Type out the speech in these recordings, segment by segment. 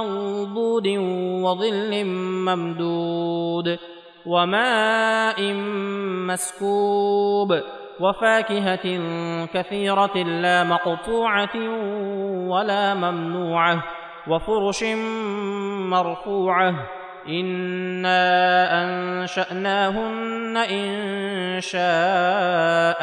منضود وظل ممدود وماء مسكوب وفاكهه كثيره لا مقطوعه ولا ممنوعه وفرش مرفوعه أنا انشاناهن ان شاء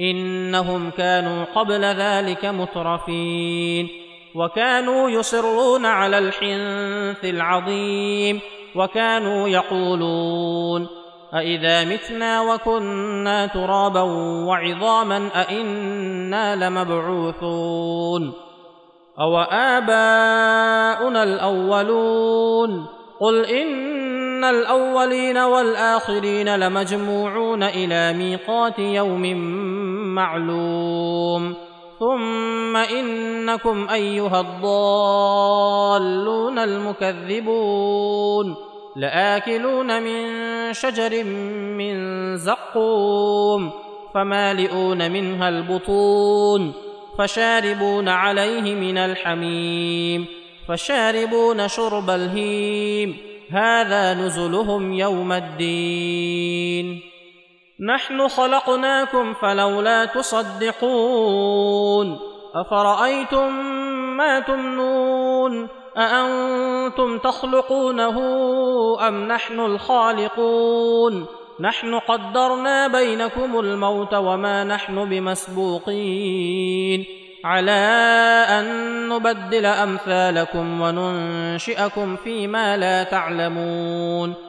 إنهم كانوا قبل ذلك مترفين وكانوا يصرون على الحنث العظيم وكانوا يقولون أإذا متنا وكنا ترابا وعظاما أإنا لمبعوثون أو آباؤنا الأولون قل إن الأولين والآخرين لمجموعون إلى ميقات يوم معلوم. ثم إنكم أيها الضالون المكذبون. لآكلون من شجر من زقوم. فمالئون منها البطون. فشاربون عليه من الحميم. فشاربون شرب الهيم. هذا نزلهم يوم الدين. نحن خلقناكم فلولا تصدقون أفرأيتم ما تمنون أأنتم تخلقونه أم نحن الخالقون نحن قدرنا بينكم الموت وما نحن بمسبوقين على أن نبدل أمثالكم وننشئكم فيما لا تعلمون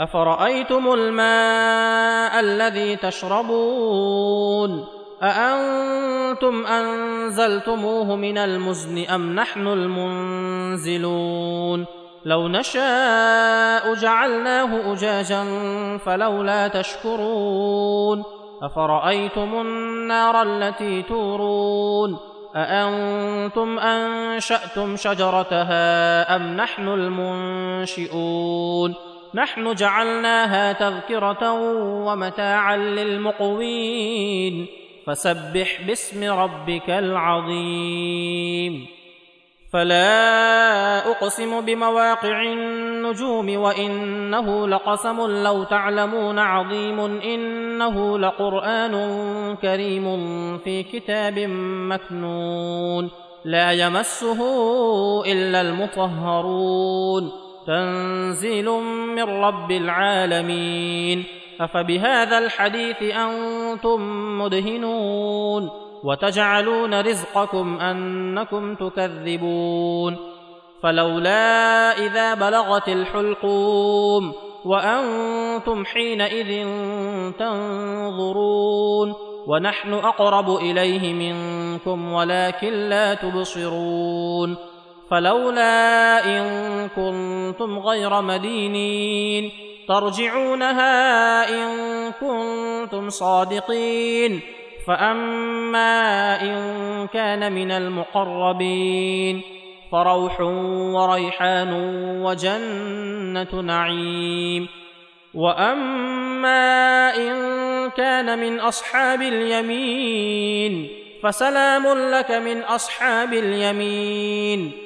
افرايتم الماء الذي تشربون اانتم انزلتموه من المزن ام نحن المنزلون لو نشاء جعلناه اجاجا فلولا تشكرون افرايتم النار التي تورون اانتم انشاتم شجرتها ام نحن المنشئون نحن جعلناها تذكرة ومتاعا للمقوين. فسبح باسم ربك العظيم. فلا أقسم بمواقع النجوم وإنه لقسم لو تعلمون عظيم. إنه لقرآن كريم في كتاب مكنون. لا يمسه إلا المطهرون. تنزيل من رب العالمين أفبهذا الحديث أنتم مدهنون وتجعلون رزقكم أنكم تكذبون فلولا إذا بلغت الحلقوم وأنتم حينئذ تنظرون ونحن أقرب إليه منكم ولكن لا تبصرون فلولا إن كنتم غير مدينين ترجعونها إن كنتم صادقين فأما إن كان من المقربين فروح وريحان وجنة نعيم وأما إن كان من أصحاب اليمين فسلام لك من أصحاب اليمين